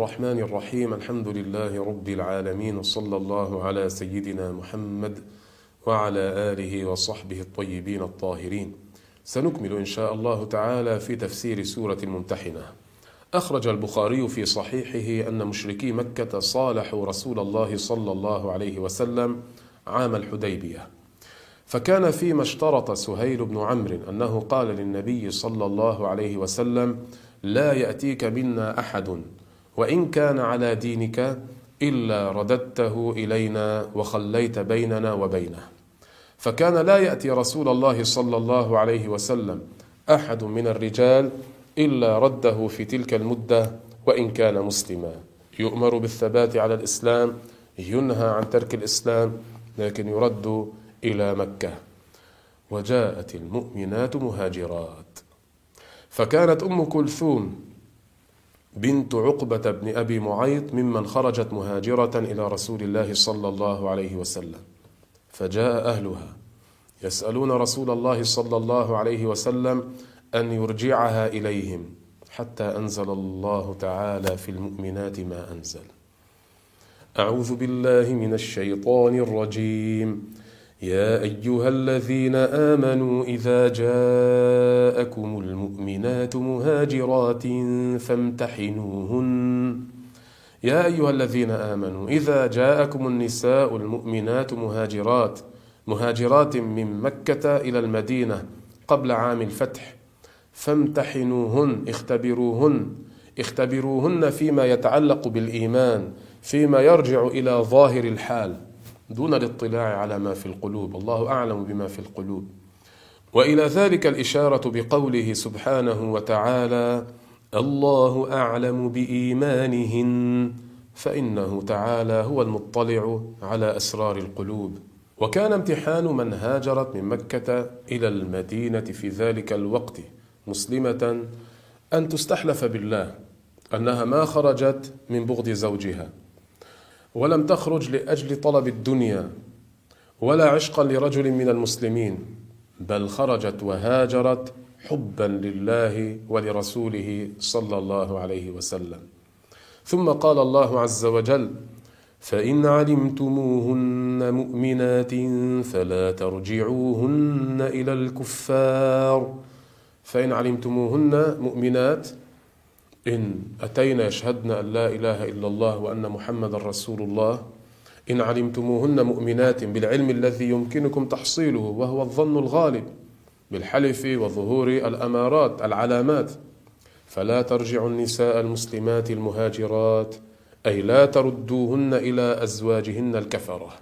الرحمن الرحيم. الحمد لله رب العالمين. وصلى الله على سيدنا محمد وعلى آله وصحبه الطيبين الطاهرين. سنكمل إن شاء الله تعالى في تفسير سورة الممتحنة. أخرج البخاري في صحيحه أن مشركي مكة صالحوا رسول الله صلى الله عليه وسلم عام الحديبية. فكان فيما اشترط سهيل بن عمرو أنه قال للنبي صلى الله عليه وسلم لا يأتيك منا أحد وإن كان على دينك إلا رددته إلينا وخليت بيننا وبينه. فكان لا يأتي رسول الله صلى الله عليه وسلم أحد من الرجال إلا رده في تلك المدة وإن كان مسلما. يؤمر بالثبات على الإسلام ينهى عن ترك الإسلام لكن يرد إلى مكة. وجاءت المؤمنات مهاجرات. فكانت أم كلثوم بنت عقبة بن أبي معيط ممن خرجت مهاجرة إلى رسول الله صلى الله عليه وسلم فجاء أهلها يسألون رسول الله صلى الله عليه وسلم أن يرجعها إليهم حتى أنزل الله تعالى في المؤمنات ما أنزل. أعوذ بالله من الشيطان الرجيم. يا أيها الذين آمنوا إذا جاءكم المؤمنات مهاجرات فامتحنوهن. يا أيها الذين آمنوا إذا جاءكم النساء المؤمنات مهاجرات مهاجرات من مكة إلى المدينة قبل عام الفتح فامتحنوهن اختبروهن اختبروهن فيما يتعلق بالإيمان فيما يرجع إلى ظاهر الحال. دون الاطلاع على ما في القلوب. الله أعلم بما في القلوب. وإلى ذلك الإشارة بقوله سبحانه وتعالى الله أعلم بإيمانهن فإنه تعالى هو المطلع على أسرار القلوب. وكان امتحان من هاجرت من مكة إلى المدينة في ذلك الوقت مسلمة أن تستحلف بالله أنها ما خرجت من بغض زوجها. ولم تخرج لأجل طلب الدنيا ولا عشقا لرجل من المسلمين بل خرجت وهاجرت حبا لله ولرسوله صلى الله عليه وسلم. ثم قال الله عز وجل فإن علمتموهن مؤمنات فلا ترجعوهن إلى الكفار. فإن علمتموهن مؤمنات إن أتينا يشهدن أن لا إله إلا الله وأن محمد رسول الله إن علمتموهن مؤمنات بالعلم الذي يمكنكم تحصيله وهو الظن الغالب بالحلف وظهور الأمارات العلامات. فلا ترجعوا النساء المسلمات المهاجرات أي لا تردوهن إلى أزواجهن الكفرة.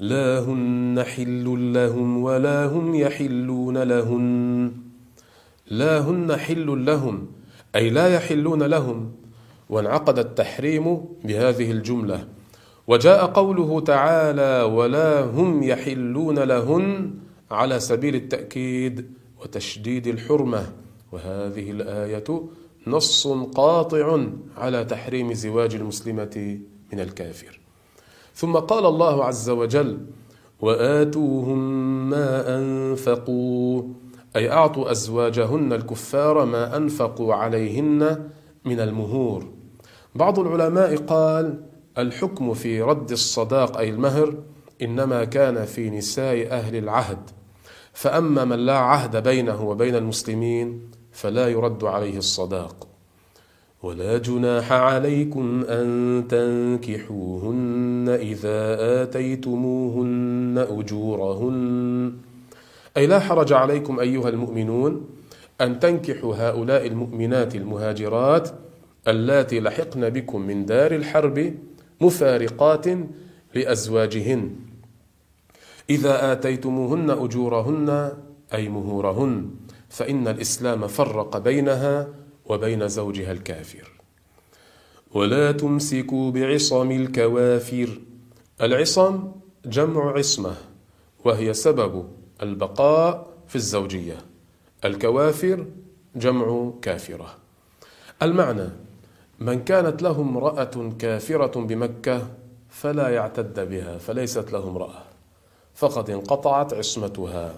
لا هن حل لهم ولا هم يحلون لهن لا هن حل لهم أي لا يحلون لهم وانعقد التحريم بهذه الجملة. وجاء قوله تعالى ولا هم يحلون لهن على سبيل التأكيد وتشديد الحرمة وهذه الآية نص قاطع على تحريم زواج المسلمة من الكافر. ثم قال الله عز وجل وآتوهم ما أنفقوا أي أعطوا أزواجهن الكفار ما أنفقوا عليهن من المهور. بعض العلماء قال الحكم في رد الصداق أي المهر إنما كان في نساء أهل العهد. فأما من لا عهد بينه وبين المسلمين فلا يرد عليه الصداق. ولا جناح عليكم أن تنكحوهن إذا آتيتموهن أجورهن. أي لا حرج عليكم أيها المؤمنون أن تنكحوا هؤلاء المؤمنات المهاجرات اللاتي لحقن بكم من دار الحرب مفارقات لأزواجهن. إذا آتيتموهن أجورهن أي مهورهن فإن الإسلام فرق بينها وبين زوجها الكافر. ولا تمسكوا بعصم الكوافر. العصم جمع عصمة وهي سبب البقاء في الزوجية الكوافر جمع كافرة. المعنى من كانت له امرأة كافرة بمكة فلا يعتد بها فليست له امرأة فقد انقطعت عصمتها.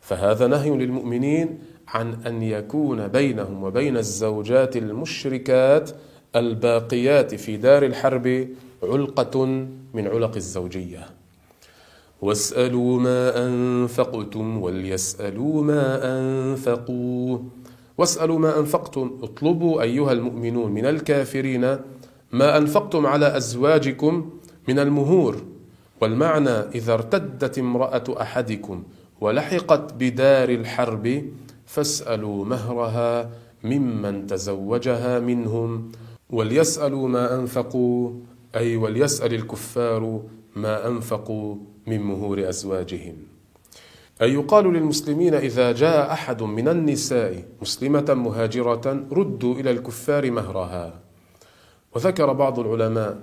فهذا نهي للمؤمنين عن أن يكون بينهم وبين الزوجات المشركات الباقيات في دار الحرب علقة من علق الزوجية. واسألوا ما أنفقتم وليسألوا ما أنفقوا. واسألوا ما أنفقتم. اطلبوا أيها المؤمنون من الكافرين ما أنفقتم على أزواجكم من المهور. والمعنى إذا ارتدت امرأة أحدكم ولحقت بدار الحرب فاسألوا مهرها ممن تزوجها منهم. وليسألوا ما أنفقوا. أي وليسأل الكفار ما أنفقوا. من مهور أزواجهم. أي يقال للمسلمين إذا جاء أحد من النساء مسلمة مهاجرة ردوا إلى الكفار مهرها. وذكر بعض العلماء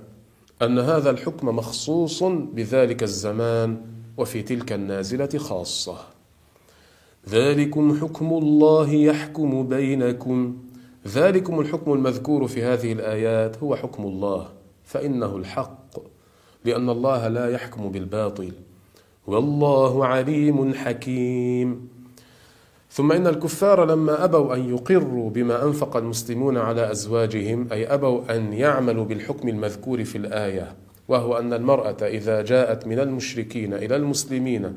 أن هذا الحكم مخصوص بذلك الزمان وفي تلك النازلة خاصة. ذلكم حكم الله يحكم بينكم. ذلكم الحكم المذكور في هذه الآيات هو حكم الله فإنه الحق. لأن الله لا يحكم بالباطل. والله عليم حكيم. ثم إن الكفار لما أبوا أن يقروا بما أنفق المسلمون على أزواجهم أي أبوا أن يعملوا بالحكم المذكور في الآية وهو أن المرأة إذا جاءت من المشركين إلى المسلمين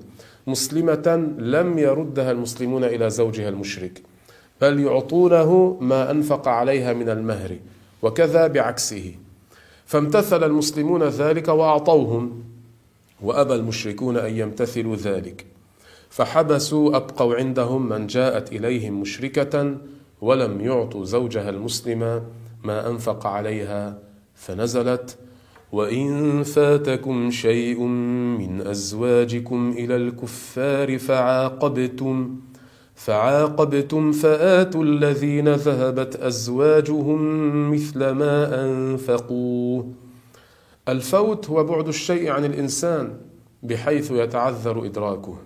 مسلمة لم يردها المسلمون إلى زوجها المشرك بل يعطونه ما أنفق عليها من المهر وكذا بعكسه. فامتثل المسلمون ذلك وأعطوهم وأبى المشركون أن يمتثلوا ذلك. فحبسوا أبقوا عندهم من جاءت إليهم مشركة ولم يعطوا زوجها المسلم ما أنفق عليها فنزلت وإن فاتكم شيء من أزواجكم إلى الكفار فعاقبتم. فعاقبتم فآتوا الذين ذهبت أزواجهم مثل ما أنفقوا. الفوت هو بعد الشيء عن الإنسان بحيث يتعذر إدراكه.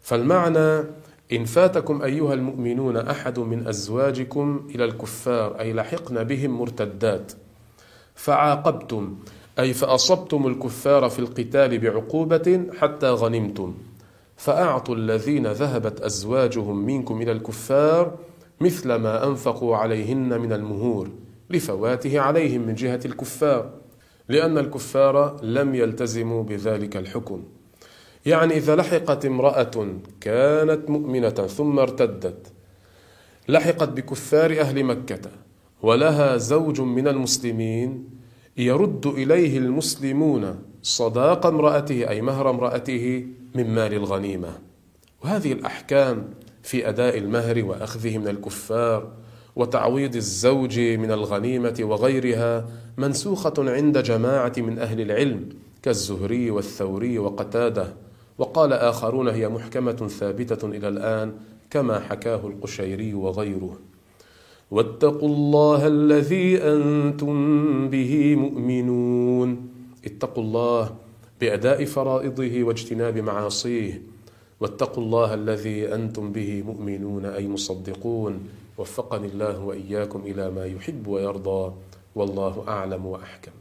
فالمعنى إن فاتكم أيها المؤمنون أحد من أزواجكم إلى الكفار أي لحقن بهم مرتدات. فعاقبتم أي فأصبتم الكفار في القتال بعقوبة حتى غنمتم. فأعطوا الذين ذهبت أزواجهم منكم إلى الكفار مثل ما أنفقوا عليهن من المهور لفواته عليهم من جهة الكفار لأن الكفار لم يلتزموا بذلك الحكم. يعني إذا لحقت امرأة كانت مؤمنة ثم ارتدت لحقت بكفار أهل مكة ولها زوج من المسلمين يرد إليه المسلمون صداق امرأته أي مهر امرأته من مال الغنيمة. وهذه الأحكام في أداء المهر وأخذه من الكفار وتعويض الزوج من الغنيمة وغيرها منسوخة عند جماعة من أهل العلم كالزهري والثوري وقتادة. وقال آخرون هي محكمة ثابتة إلى الآن كما حكاه القشيري وغيره. واتقوا الله الذي أنتم به مؤمنون. اتقوا الله بأداء فرائضه واجتناب معاصيه واتقوا الله الذي أنتم به مؤمنون أي مصدقون. وفقني الله وإياكم إلى ما يحب ويرضى والله أعلم وأحكم.